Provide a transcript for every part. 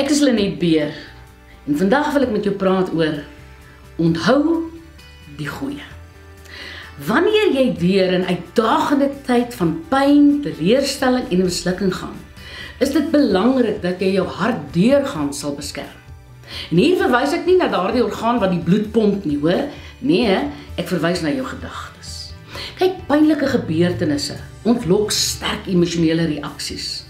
Ek is Lenet Beer en vandag wil ek met jou praat oor onthou die goeie. Wanneer jy deur 'n uitdagende tyd van pyn, teleurstelling en mislukking gaan, is dit belangrik dat jy jou hart deurgaan sal beskerm. En hier verwys ek nie na daardie orgaan wat die bloed pomp nie, hoor? Nee, ek verwys na jou gedagtes. Kyk, pynlike gebeurtenisse ontlok sterk emosionele reaksies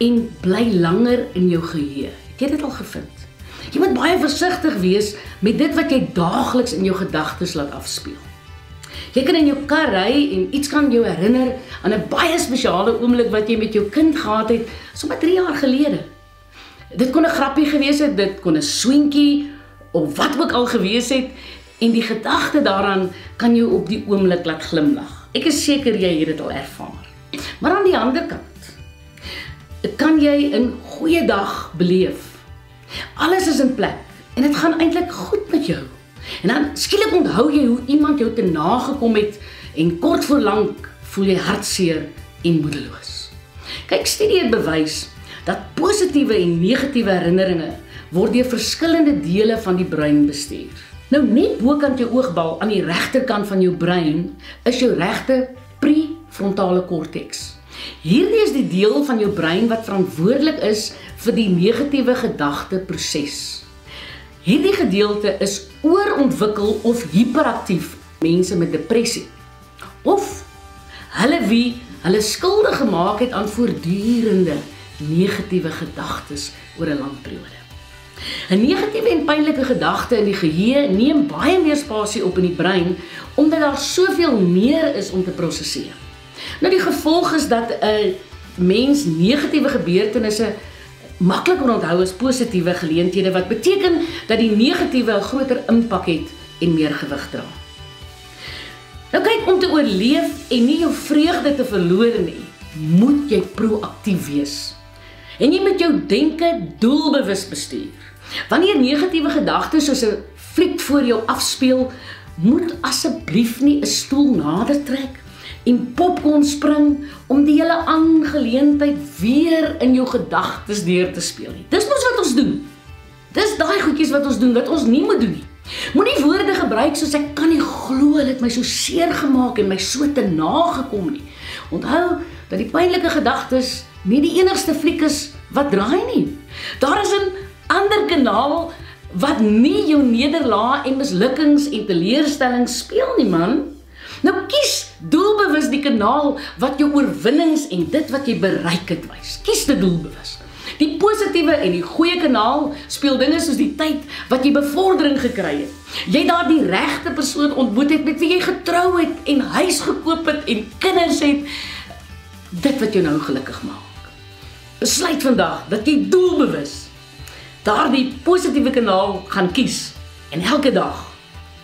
en bly langer in jou geheue. Het jy dit al gevind? Jy moet baie versigtig wees met dit wat jy daagliks in jou gedagtes laat afspeel. Jy kan in jou kar ry en iets kan jou herinner aan 'n baie spesiale oomblik wat jy met jou kind gehad het, sommer 3 jaar gelede. Dit kon 'n grappie gewees het, dit kon 'n swentjie of wat ook al gewees het en die gedagte daaraan kan jou op die oomblik laat glimlag. Ek is seker jy het dit al ervaar. Maar aan die ander kant kan jy 'n goeie dag beleef. Alles is in plek en dit gaan eintlik goed met jou. En dan skielik onthou jy hoe iemand jou te nagekom het en kort voor lank voel jy hartseer en moedeloos. Kyk, studie het bewys dat positiewe en negatiewe herinneringe word deur verskillende dele van die brein bestuur. Nou net bokant jou oogbal aan die regterkant van jou brein is jou regte prefrontale korteks. Hierdie is die deel van jou brein wat verantwoordelik is vir die negatiewe gedagteproses. Hierdie gedeelte is oorontwikkel of hiperaktief mense met depressie of hulle wie hulle skuldig gemaak het aan voortdurende negatiewe gedagtes oor 'n lang periode. 'n Negatiewe en pynlike gedagte in die geheue neem baie meer spasie op in die brein omdat daar soveel meer is om te prosesseer. Nou die gevolg is dat 'n mens negatiewe gebeurtenisse makliker onthou as positiewe geleenthede wat beteken dat die negatiewe 'n groter impak het en meer gewig dra. Nou kyk om te oorleef en nie jou vreugde te verloor nie, moet jy proaktief wees. En jy moet jou denke doelbewus bestuur. Wanneer negatiewe gedagtes soos 'n fliek voor jou afspeel, moet asseblief nie 'n stoel nader trek en popcorn spring om die hele aangeleentheid weer in jou gedagtes deur te speel nie. Dis mos wat ons doen. Dis daai goedjies wat ons doen wat ons nie moet doen nie. Moenie woorde gebruik soos ek kan nie glo dit my so seer gemaak en my so te nagekom nie. Onthou dat die pynlike gedagtes nie die enigste fliek is wat draai nie. Daar is 'n ander kanaal wat nie jou nederlae en mislukkings en teleurstellings speel nie man. Nou kies doelbewus die kanaal wat jou oorwinnings en dit wat jy bereik het wys. Kies dit doelbewus. Die positiewe en die goeie kanaal speel dinge soos die tyd wat jy bevordering gekry het. Jy daar die regte persoon ontmoet het met wie jy getrou het en huis gekoop het en kinders het. Dit wat jou nou gelukkig maak. Besluit vandag dat jy doelbewus daardie positiewe kanaal gaan kies en elke dag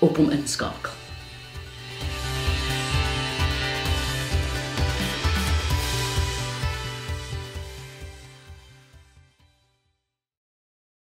op hom inskakel.